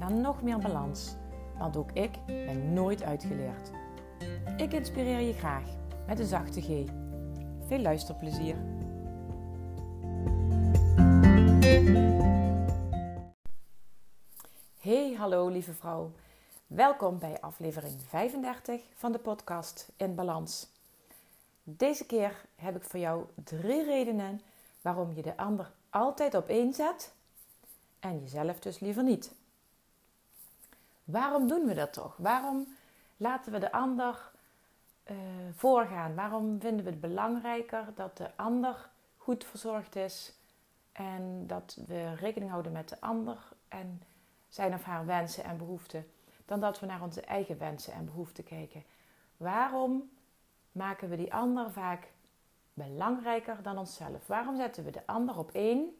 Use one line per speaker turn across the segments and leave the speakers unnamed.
naar nog meer balans. Want ook ik ben nooit uitgeleerd. Ik inspireer je graag met een zachte G. Veel luisterplezier. Hey, hallo lieve vrouw. Welkom bij aflevering 35 van de podcast In Balans. Deze keer heb ik voor jou drie redenen waarom je de ander altijd op één zet en jezelf dus liever niet. Waarom doen we dat toch? Waarom laten we de ander uh, voorgaan? Waarom vinden we het belangrijker dat de ander goed verzorgd is en dat we rekening houden met de ander en zijn of haar wensen en behoeften, dan dat we naar onze eigen wensen en behoeften kijken? Waarom maken we die ander vaak belangrijker dan onszelf? Waarom zetten we de ander op één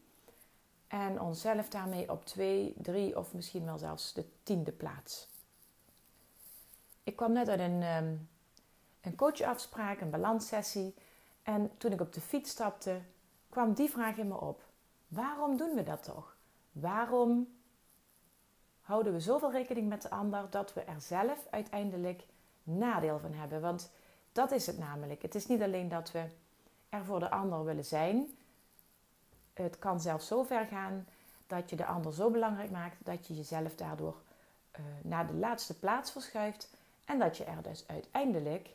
en onszelf daarmee op twee, drie of misschien wel zelfs de tiende plaats. Ik kwam net uit een, um, een coachafspraak, een balanssessie. En toen ik op de fiets stapte, kwam die vraag in me op. Waarom doen we dat toch? Waarom houden we zoveel rekening met de ander dat we er zelf uiteindelijk nadeel van hebben? Want dat is het namelijk. Het is niet alleen dat we er voor de ander willen zijn, het kan zelfs zo ver gaan dat je de ander zo belangrijk maakt dat je jezelf daardoor uh, naar de laatste plaats verschuift en dat je er dus uiteindelijk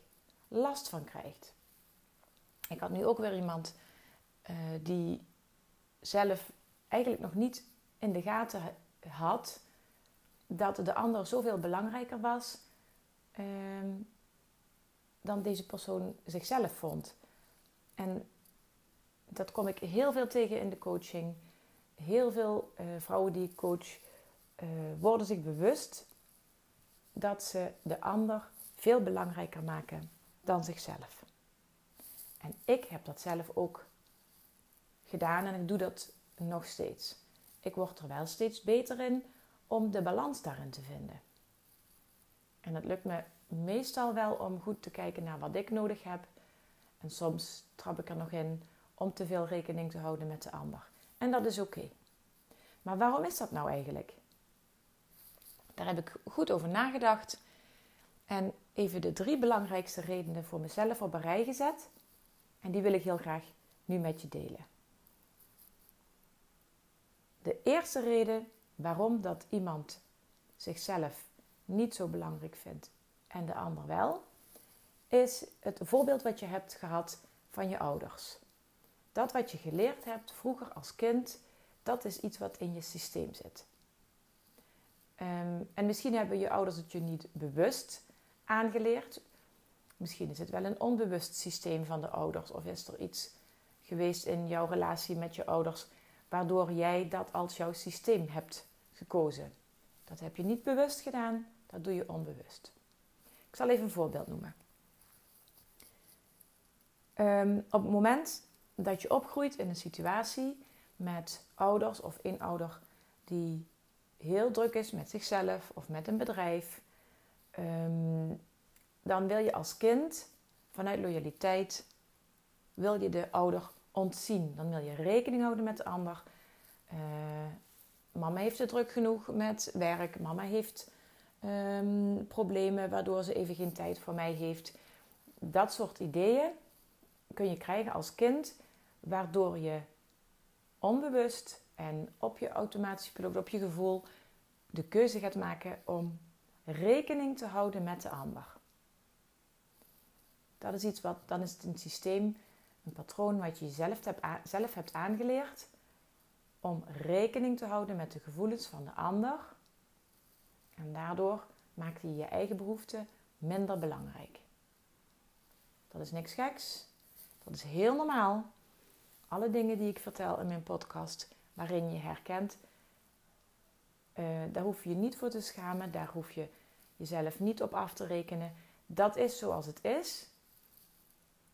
last van krijgt. Ik had nu ook weer iemand uh, die zelf eigenlijk nog niet in de gaten had dat de ander zoveel belangrijker was uh, dan deze persoon zichzelf vond. En dat kom ik heel veel tegen in de coaching. Heel veel uh, vrouwen die ik coach uh, worden zich bewust dat ze de ander veel belangrijker maken dan zichzelf. En ik heb dat zelf ook gedaan en ik doe dat nog steeds. Ik word er wel steeds beter in om de balans daarin te vinden. En het lukt me meestal wel om goed te kijken naar wat ik nodig heb. En soms trap ik er nog in om te veel rekening te houden met de ander. En dat is oké. Maar waarom is dat nou eigenlijk? Daar heb ik goed over nagedacht en even de drie belangrijkste redenen voor mezelf op een rij gezet. En die wil ik heel graag nu met je delen. De eerste reden waarom dat iemand zichzelf niet zo belangrijk vindt en de ander wel, is het voorbeeld wat je hebt gehad van je ouders. Dat wat je geleerd hebt vroeger als kind, dat is iets wat in je systeem zit. Um, en misschien hebben je ouders het je niet bewust aangeleerd. Misschien is het wel een onbewust systeem van de ouders. Of is er iets geweest in jouw relatie met je ouders waardoor jij dat als jouw systeem hebt gekozen. Dat heb je niet bewust gedaan, dat doe je onbewust. Ik zal even een voorbeeld noemen. Um, op het moment dat je opgroeit in een situatie met ouders of een ouder die heel druk is met zichzelf of met een bedrijf, ehm, dan wil je als kind vanuit loyaliteit wil je de ouder ontzien. Dan wil je rekening houden met de ander. Uh, mama heeft het druk genoeg met werk. Mama heeft um, problemen waardoor ze even geen tijd voor mij heeft. Dat soort ideeën kun je krijgen als kind waardoor je onbewust en op je automatische piloot, op je gevoel, de keuze gaat maken om rekening te houden met de ander. Dat is iets wat, dan is het een systeem, een patroon wat je zelf hebt, zelf hebt aangeleerd om rekening te houden met de gevoelens van de ander. En daardoor maakt je je eigen behoeften minder belangrijk. Dat is niks geks. Dat is heel normaal alle dingen die ik vertel in mijn podcast, waarin je herkent Uh, daar hoef je je niet voor te schamen. Daar hoef je jezelf niet op af te rekenen. Dat is zoals het is.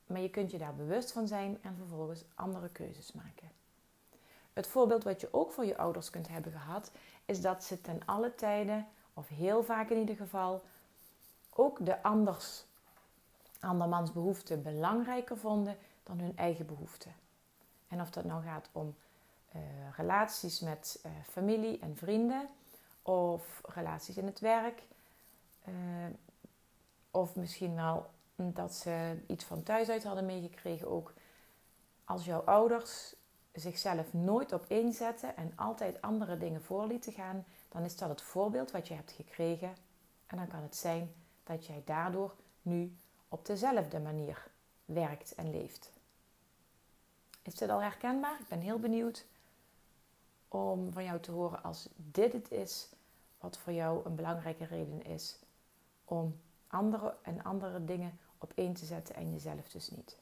Maar je kunt je daar bewust van zijn en vervolgens andere keuzes maken. Het voorbeeld wat je ook voor je ouders kunt hebben gehad, is dat ze ten alle tijden, of heel vaak in ieder geval, ook de anders, andermans behoeften belangrijker vonden dan hun eigen behoeften. En of dat nou gaat om uh, relaties met uh, familie en vrienden, of relaties in het werk, uh, of misschien wel dat ze iets van thuis uit hadden meegekregen ook. Als jouw ouders zichzelf nooit op zetten en altijd andere dingen voor lieten gaan, dan is dat het voorbeeld wat je hebt gekregen. En dan kan het zijn dat jij daardoor nu op dezelfde manier werkt en leeft. Is dit al herkenbaar? Ik ben heel benieuwd om van jou te horen als dit het is wat voor jou een belangrijke reden is om andere en andere dingen op één te zetten en jezelf dus niet.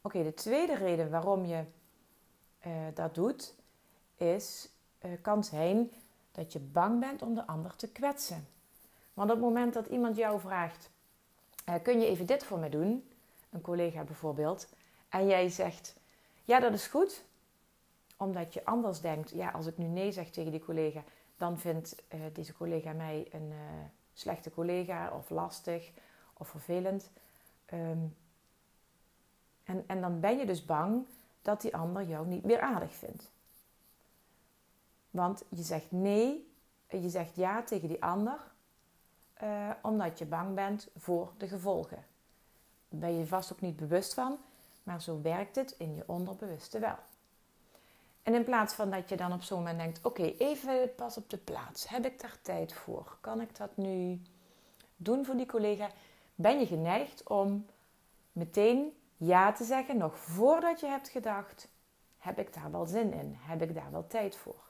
Oké, de tweede reden waarom je uh, dat doet, is, uh, kan zijn dat je bang bent om de ander te kwetsen. Want op het moment dat iemand jou vraagt, uh, kun je even dit voor me doen, een collega bijvoorbeeld, en jij zegt, ja dat is goed, omdat je anders denkt, ja als ik nu nee zeg tegen die collega, dan vindt deze collega mij een slechte collega of lastig of vervelend. Um, en, en dan ben je dus bang dat die ander jou niet meer aardig vindt. Want je zegt nee, je zegt ja tegen die ander, uh, omdat je bang bent voor de gevolgen. Daar ben je vast ook niet bewust van, maar zo werkt het in je onderbewuste wel. En in plaats van dat je dan op zo'n moment denkt: oké, even pas op de plaats. Heb ik daar tijd voor? Kan ik dat nu doen voor die collega? Ben je geneigd om meteen ja te zeggen nog voordat je hebt gedacht: heb ik daar wel zin in? Heb ik daar wel tijd voor?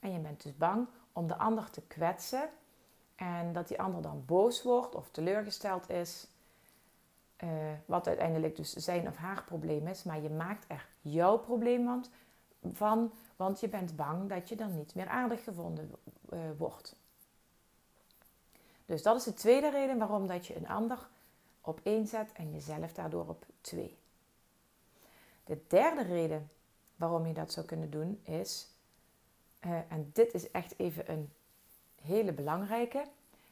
En je bent dus bang om de ander te kwetsen en dat die ander dan boos wordt of teleurgesteld is. Uh, wat uiteindelijk dus zijn of haar probleem is, maar je maakt er jouw probleem van, want je bent bang dat je dan niet meer aardig gevonden uh, wordt. Dus dat is de tweede reden waarom dat je een ander op één zet en jezelf daardoor op twee. De derde reden waarom je dat zou kunnen doen is, uh, en dit is echt even een hele belangrijke.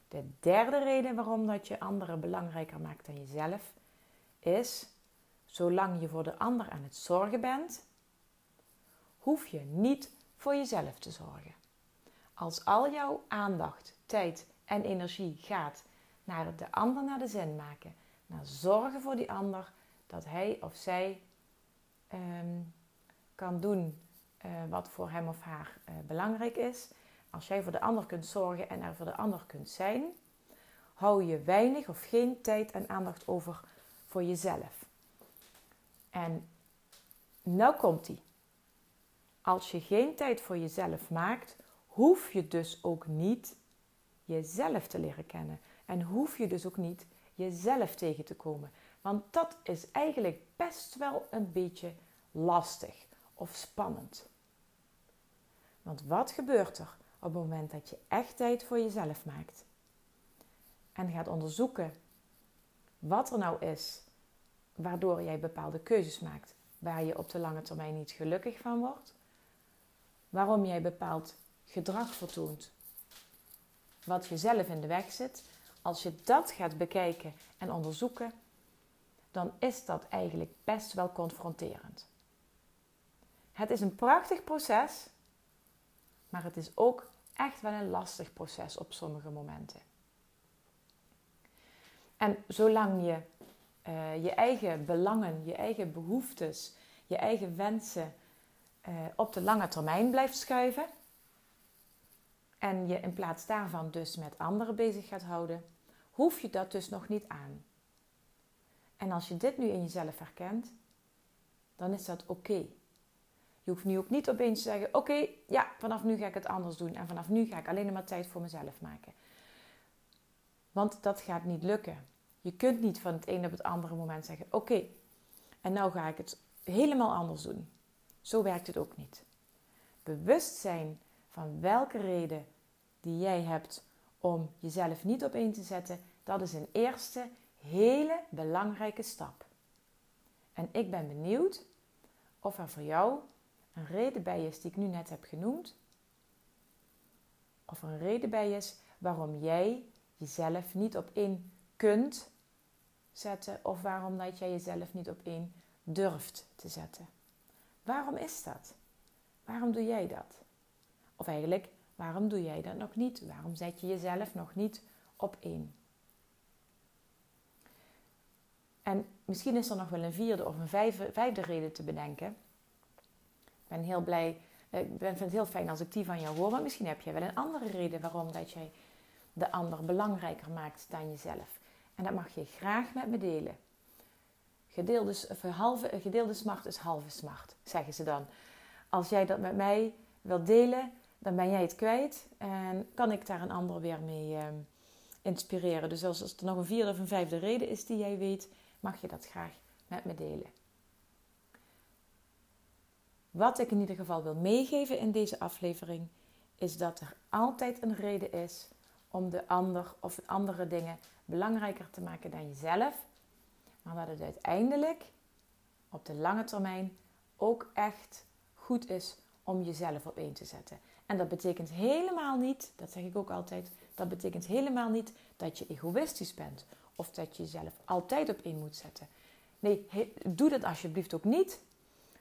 De derde reden waarom dat je anderen belangrijker maakt dan jezelf is, zolang je voor de ander aan het zorgen bent, hoef je niet voor jezelf te zorgen. Als al jouw aandacht, tijd en energie gaat naar de ander naar de zin maken, naar zorgen voor die ander, dat hij of zij ehm, kan doen uh, wat voor hem of haar uh, belangrijk is. Als jij voor de ander kunt zorgen en er voor de ander kunt zijn, hou je weinig of geen tijd en aandacht over voor jezelf. En nou komt die. Als je geen tijd voor jezelf maakt, hoef je dus ook niet jezelf te leren kennen. En hoef je dus ook niet jezelf tegen te komen. Want dat is eigenlijk best wel een beetje lastig of spannend. Want wat gebeurt er op het moment dat je echt tijd voor jezelf maakt? En gaat onderzoeken wat er nou is waardoor jij bepaalde keuzes maakt waar je op de lange termijn niet gelukkig van wordt. Waarom jij bepaald gedrag vertoont wat jezelf in de weg zit als je dat gaat bekijken en onderzoeken, dan is dat eigenlijk best wel confronterend. Het is een prachtig proces, maar het is ook echt wel een lastig proces op sommige momenten. En zolang je uh, je eigen belangen, je eigen behoeftes, je eigen wensen uh, op de lange termijn blijft schuiven en je in plaats daarvan dus met anderen bezig gaat houden, hoef je dat dus nog niet aan. En als je dit nu in jezelf herkent, dan is dat oké. Je hoeft nu ook niet opeens te zeggen: Oké, ja, vanaf nu ga ik het anders doen. En vanaf nu ga ik alleen maar tijd voor mezelf maken. Want dat gaat niet lukken. Je kunt niet van het een op het andere moment zeggen: Oké, en nou ga ik het helemaal anders doen. Zo werkt het ook niet. bewust zijn van welke reden die jij hebt om jezelf niet op één te zetten, dat is een eerste hele belangrijke stap. En ik ben benieuwd of er voor jou een reden bij is die ik nu net heb genoemd. Of er een reden bij is waarom jij jezelf niet op één kunt zetten of waarom dat jij jezelf niet op één durft te zetten. Waarom is dat? Waarom doe jij dat? Of eigenlijk, waarom doe jij dat nog niet? Waarom zet je jezelf nog niet op één? En misschien is er nog wel een vierde of een vijfde, vijfde reden te bedenken. Ben heel blij, eh, ik vind het heel fijn als ik die van jou hoor, maar misschien heb jij wel een andere reden waarom dat jij de ander belangrijker maakt dan jezelf. En dat mag je graag met me delen. Gedeelde, halve, gedeelde smart is halve smart, zeggen ze dan. Als jij dat met mij wilt delen, dan ben jij het kwijt en kan ik daar een ander weer mee ehm, inspireren. Dus als er nog een vierde of een vijfde reden is die jij weet, mag je dat graag met me delen. Wat ik in ieder geval wil meegeven in deze aflevering, is dat er altijd een reden is om de ander of andere dingen belangrijker te maken dan jezelf. Maar dat het uiteindelijk op de lange termijn ook echt goed is om jezelf op één te zetten. En dat betekent helemaal niet, dat zeg ik ook altijd, dat betekent helemaal niet dat je egoïstisch bent of dat je jezelf altijd op één moet zetten. Nee, doe dat alsjeblieft ook niet.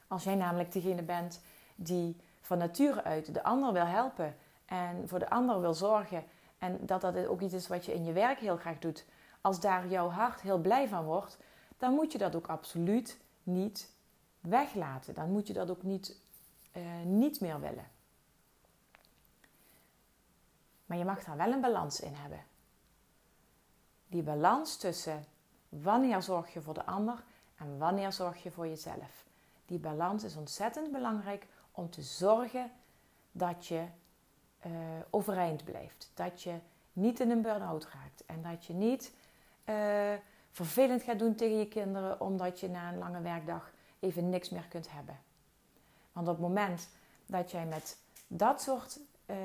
Als jij namelijk degene bent die van nature uit de ander wil helpen en voor de ander wil zorgen en dat dat ook iets is wat je in je werk heel graag doet, als daar jouw hart heel blij van wordt, dan moet je dat ook absoluut niet weglaten. Dan moet je dat ook niet, uh, niet meer willen. Maar je mag daar wel een balans in hebben. Die balans tussen wanneer zorg je voor de ander en wanneer zorg je voor jezelf. Die balans is ontzettend belangrijk om te zorgen dat je uh, overeind blijft. Dat je niet in een burn-out raakt. En dat je niet uh, vervelend gaat doen tegen je kinderen omdat je na een lange werkdag even niks meer kunt hebben. Want op het moment dat jij met dat soort, uh,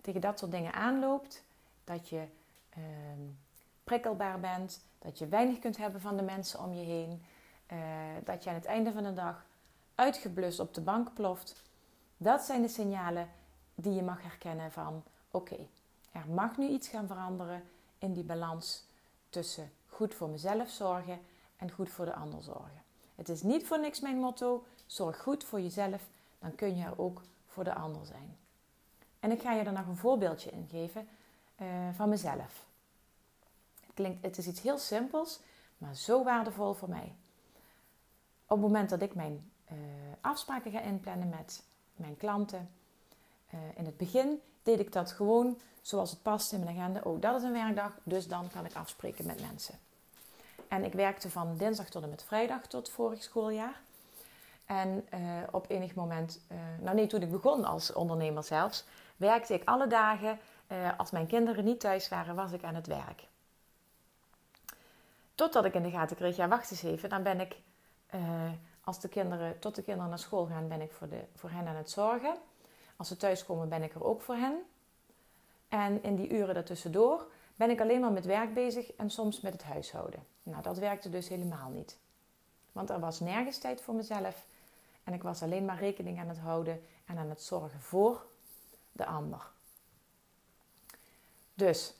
tegen dat soort dingen aanloopt, dat je ehm, prikkelbaar bent, dat je weinig kunt hebben van de mensen om je heen, dat je aan het einde van de dag uitgeblust op de bank ploft, dat zijn de signalen die je mag herkennen van oké, er mag nu iets gaan veranderen in die balans tussen goed voor mezelf zorgen en goed voor de ander zorgen. Het is niet voor niks mijn motto: zorg goed voor jezelf, dan kun je er ook voor de ander zijn. En ik ga je er nog een voorbeeldje in geven uh, van mezelf. Het, klinkt, het is iets heel simpels, maar zo waardevol voor mij. Op het moment dat ik mijn uh, afspraken ga inplannen met mijn klanten, uh, in het begin deed ik dat gewoon zoals het past in mijn agenda. Oh, dat is een werkdag, dus dan kan ik afspreken met mensen. En ik werkte van dinsdag tot en met vrijdag tot vorig schooljaar. En uh, op enig moment, nou nee, toen ik begon als ondernemer zelfs, werkte ik alle dagen. Als mijn kinderen niet thuis waren, was ik aan het werk. Totdat ik in de gaten kreeg, ja wacht eens even, dan ben ik, als de kinderen, tot de kinderen naar school gaan, ben ik voor, de, voor hen aan het zorgen. Als ze thuiskomen ben ik er ook voor hen. En in die uren daartussendoor ben ik alleen maar met werk bezig en soms met het huishouden. Nou, dat werkte dus helemaal niet. Want er was nergens tijd voor mezelf en ik was alleen maar rekening aan het houden en aan het zorgen voor de ander. Dus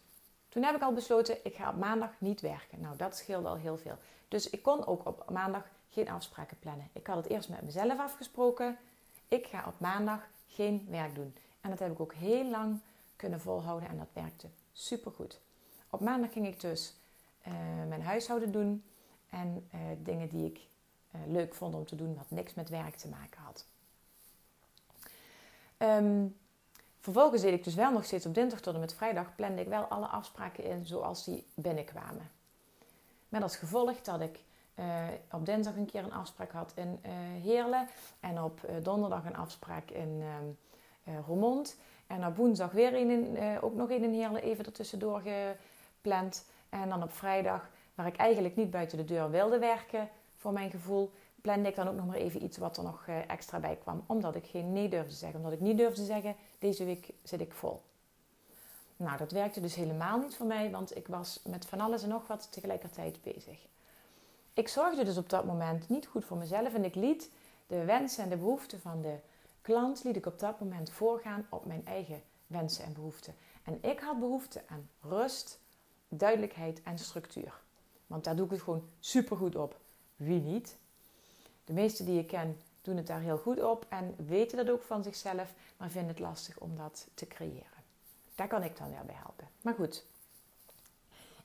toen heb ik al besloten, ik ga op maandag niet werken. Nou, dat scheelde al heel veel. Dus ik kon ook op maandag geen afspraken plannen. Ik had het eerst met mezelf afgesproken. Ik ga op maandag geen werk doen. En dat heb ik ook heel lang kunnen volhouden en dat werkte supergoed. Op maandag ging ik dus uh, mijn huishouden doen en uh, dingen die ik uh, leuk vond om te doen, wat niks met werk te maken had. Um, vervolgens deed ik dus wel nog steeds op dinsdag tot en met vrijdag, plande ik wel alle afspraken in zoals die binnenkwamen. Met als gevolg dat ik op dinsdag een keer een afspraak had in Heerlen en op donderdag een afspraak in uh, Roermond. En op woensdag weer uh, ook nog een in Heerlen even ertussendoor gepland. En dan op vrijdag, waar ik eigenlijk niet buiten de deur wilde werken, voor mijn gevoel, plande ik dan ook nog maar even iets wat er nog eh, extra bij kwam. Omdat ik geen nee durfde zeggen. Omdat ik niet durfde zeggen, deze week zit ik vol. Nou, dat werkte dus helemaal niet voor mij, want ik was met van alles en nog wat tegelijkertijd bezig. Ik zorgde dus op dat moment niet goed voor mezelf en ik liet de wensen en de behoeften van de klant liet ik op dat moment voorgaan op mijn eigen wensen en behoeften. En ik had behoefte aan rust, duidelijkheid en structuur. Want daar doe ik het gewoon super goed op. Wie niet? De meesten die ik ken doen het daar heel goed op en weten dat ook van zichzelf, maar vinden het lastig om dat te creëren. Daar kan ik dan wel bij helpen. Maar goed,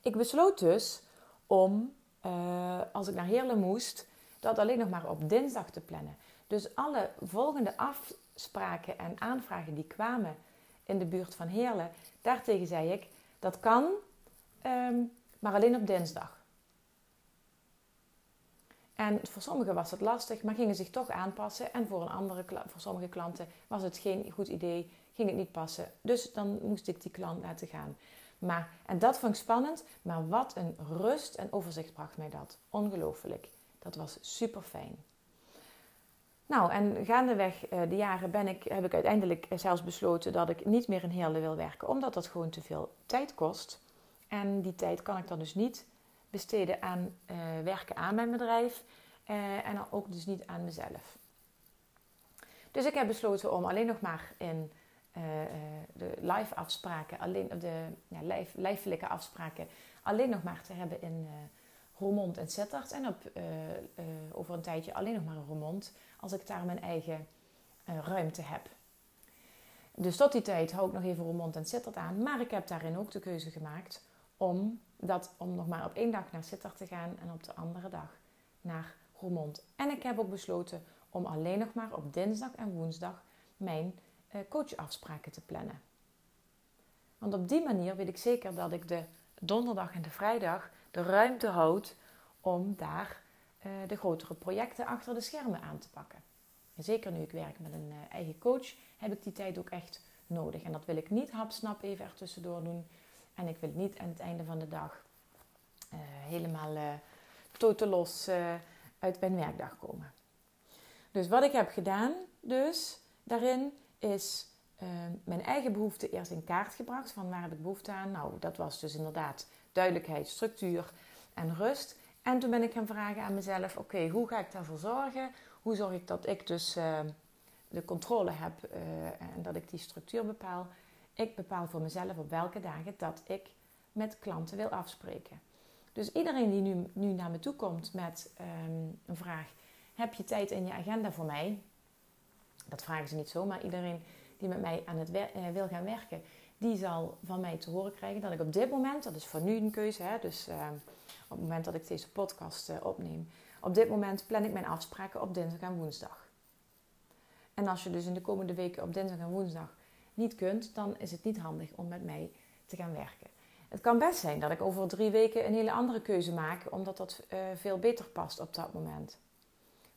ik besloot dus om, uh, als ik naar Heerlen moest, dat alleen nog maar op dinsdag te plannen. Dus alle volgende afspraken en aanvragen die kwamen in de buurt van Heerlen, daartegen zei ik, dat kan, um, maar alleen op dinsdag. En voor sommigen was het lastig, maar gingen zich toch aanpassen. En voor, een andere, voor sommige klanten was het geen goed idee, ging het niet passen. Dus dan moest ik die klant laten gaan. Maar, en dat vond ik spannend, maar wat een rust en overzicht bracht mij dat. Ongelooflijk. Dat was super fijn. Nou, en gaandeweg uh, de jaren ben ik, heb ik uiteindelijk zelfs besloten dat ik niet meer in Heerlen wil werken, omdat dat gewoon te veel tijd kost. En die tijd kan ik dan dus niet besteden aan uh, werken aan mijn bedrijf uh, en ook dus niet aan mezelf. Dus ik heb besloten om alleen nog maar in uh, de live afspraken, alleen de ja, lijf, lijfelijke afspraken, alleen nog maar te hebben in Roermond en Sittard. En op, over een tijdje alleen nog maar in Roermond, als ik daar mijn eigen ruimte heb. Dus tot die tijd hou ik nog even Roermond en Sittard aan. Maar ik heb daarin ook de keuze gemaakt om, dat, om nog maar op één dag naar Sittard te gaan en op de andere dag naar Roermond. En ik heb ook besloten om alleen nog maar op dinsdag en woensdag mijn uh, coachafspraken te plannen. Want op die manier weet ik zeker dat ik de donderdag en de vrijdag de ruimte houd om daar uh, de grotere projecten achter de schermen aan te pakken. En zeker nu ik werk met een uh, eigen coach, heb ik die tijd ook echt nodig. En dat wil ik niet hapsnap even ertussendoor doen. En ik wil niet aan het einde van de dag helemaal uh, totelos uh, uit mijn werkdag komen. Dus wat ik heb gedaan, dus daarin, is mijn eigen behoeften eerst in kaart gebracht. Van waar heb ik behoefte aan? Nou, dat was dus inderdaad duidelijkheid, structuur en rust. En toen ben ik gaan vragen aan mezelf: oké, hoe ga ik daarvoor zorgen? Hoe zorg ik dat ik dus de controle heb en dat ik die structuur bepaal? Ik bepaal voor mezelf op welke dagen dat ik met klanten wil afspreken. Dus iedereen die nu, nu naar me toe komt met ehm, een vraag: heb je tijd in je agenda voor mij? Dat vragen ze niet zo, maar iedereen die met mij aan het eh, wil gaan werken, die zal van mij te horen krijgen dat ik op dit moment, dat is voor nu een keuze, hè, dus ehm, op het moment dat ik deze podcast uh, opneem, op dit moment plan ik mijn afspraken op dinsdag en woensdag. En als je dus in de komende weken op dinsdag en woensdag niet kunt, dan is het niet handig om met mij te gaan werken. Het kan best zijn dat ik over drie weken een hele andere keuze maak, omdat dat veel beter past op dat moment.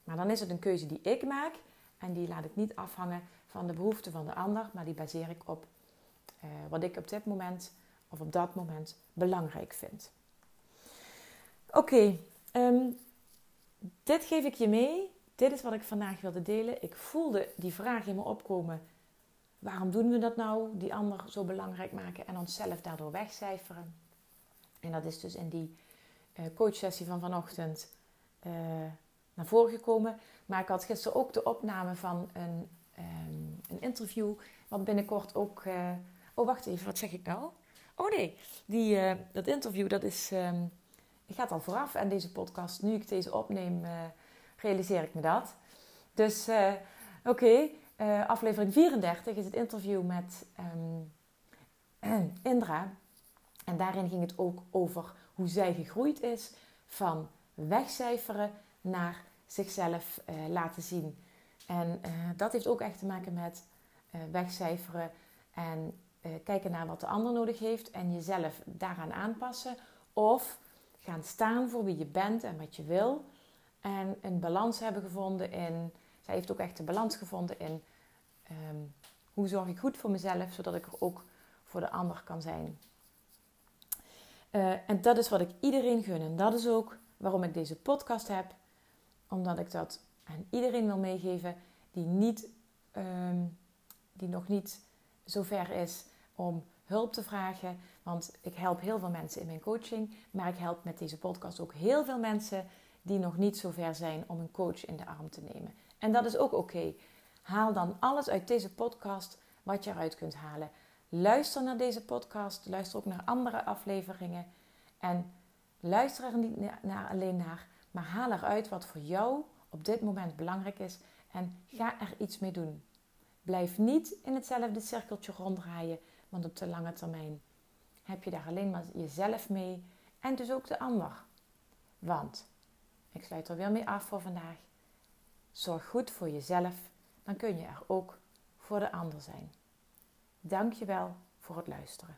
Maar dan is het een keuze die ik maak en die laat ik niet afhangen van de behoeften van de ander, maar die baseer ik op uh, wat ik op dit moment of op dat moment belangrijk vind. Oké, ehm, dit geef ik je mee. Dit is wat ik vandaag wilde delen. Ik voelde die vraag in me opkomen Waarom doen we dat nou? Die ander zo belangrijk maken en onszelf daardoor wegcijferen. En dat is dus in die uh, coachsessie van vanochtend uh, naar voren gekomen. Maar ik had gisteren ook de opname van een, um, een interview, wat binnenkort ook. Uh, oh, wacht even, wat zeg ik nou? Oh nee, die, dat interview dat is, um, gaat al vooraf. En deze podcast, nu ik deze opneem, realiseer ik me dat. Dus oké, aflevering 34 is het interview met um, Indra. En daarin ging het ook over hoe zij gegroeid is van wegcijferen naar zichzelf uh, laten zien. En uh, dat heeft ook echt te maken met wegcijferen en kijken naar wat de ander nodig heeft en jezelf daaraan aanpassen. Of gaan staan voor wie je bent en wat je wil. En een balans hebben gevonden in. Zij heeft ook echt een balans gevonden in Ehm, hoe zorg ik goed voor mezelf, zodat ik er ook voor de ander kan zijn. Uh, en dat is wat ik iedereen gun. En dat is ook waarom ik deze podcast heb. Omdat ik dat aan iedereen wil meegeven die, niet, ehm, die nog niet zo ver is om hulp te vragen. Want ik help heel veel mensen in mijn coaching, maar ik help met deze podcast ook heel veel mensen die nog niet zo ver zijn om een coach in de arm te nemen. En dat is ook oké. Haal dan alles uit deze podcast wat je eruit kunt halen. Luister naar deze podcast, luister ook naar andere afleveringen. En luister er niet naar, alleen naar, maar haal eruit wat voor jou op dit moment belangrijk is en ga er iets mee doen. Blijf niet in hetzelfde cirkeltje ronddraaien, want op de lange termijn heb je daar alleen maar jezelf mee en dus ook de ander. Want, ik sluit er weer mee af voor vandaag, zorg goed voor jezelf, dan kun je er ook voor de ander zijn. Dank je wel voor het luisteren.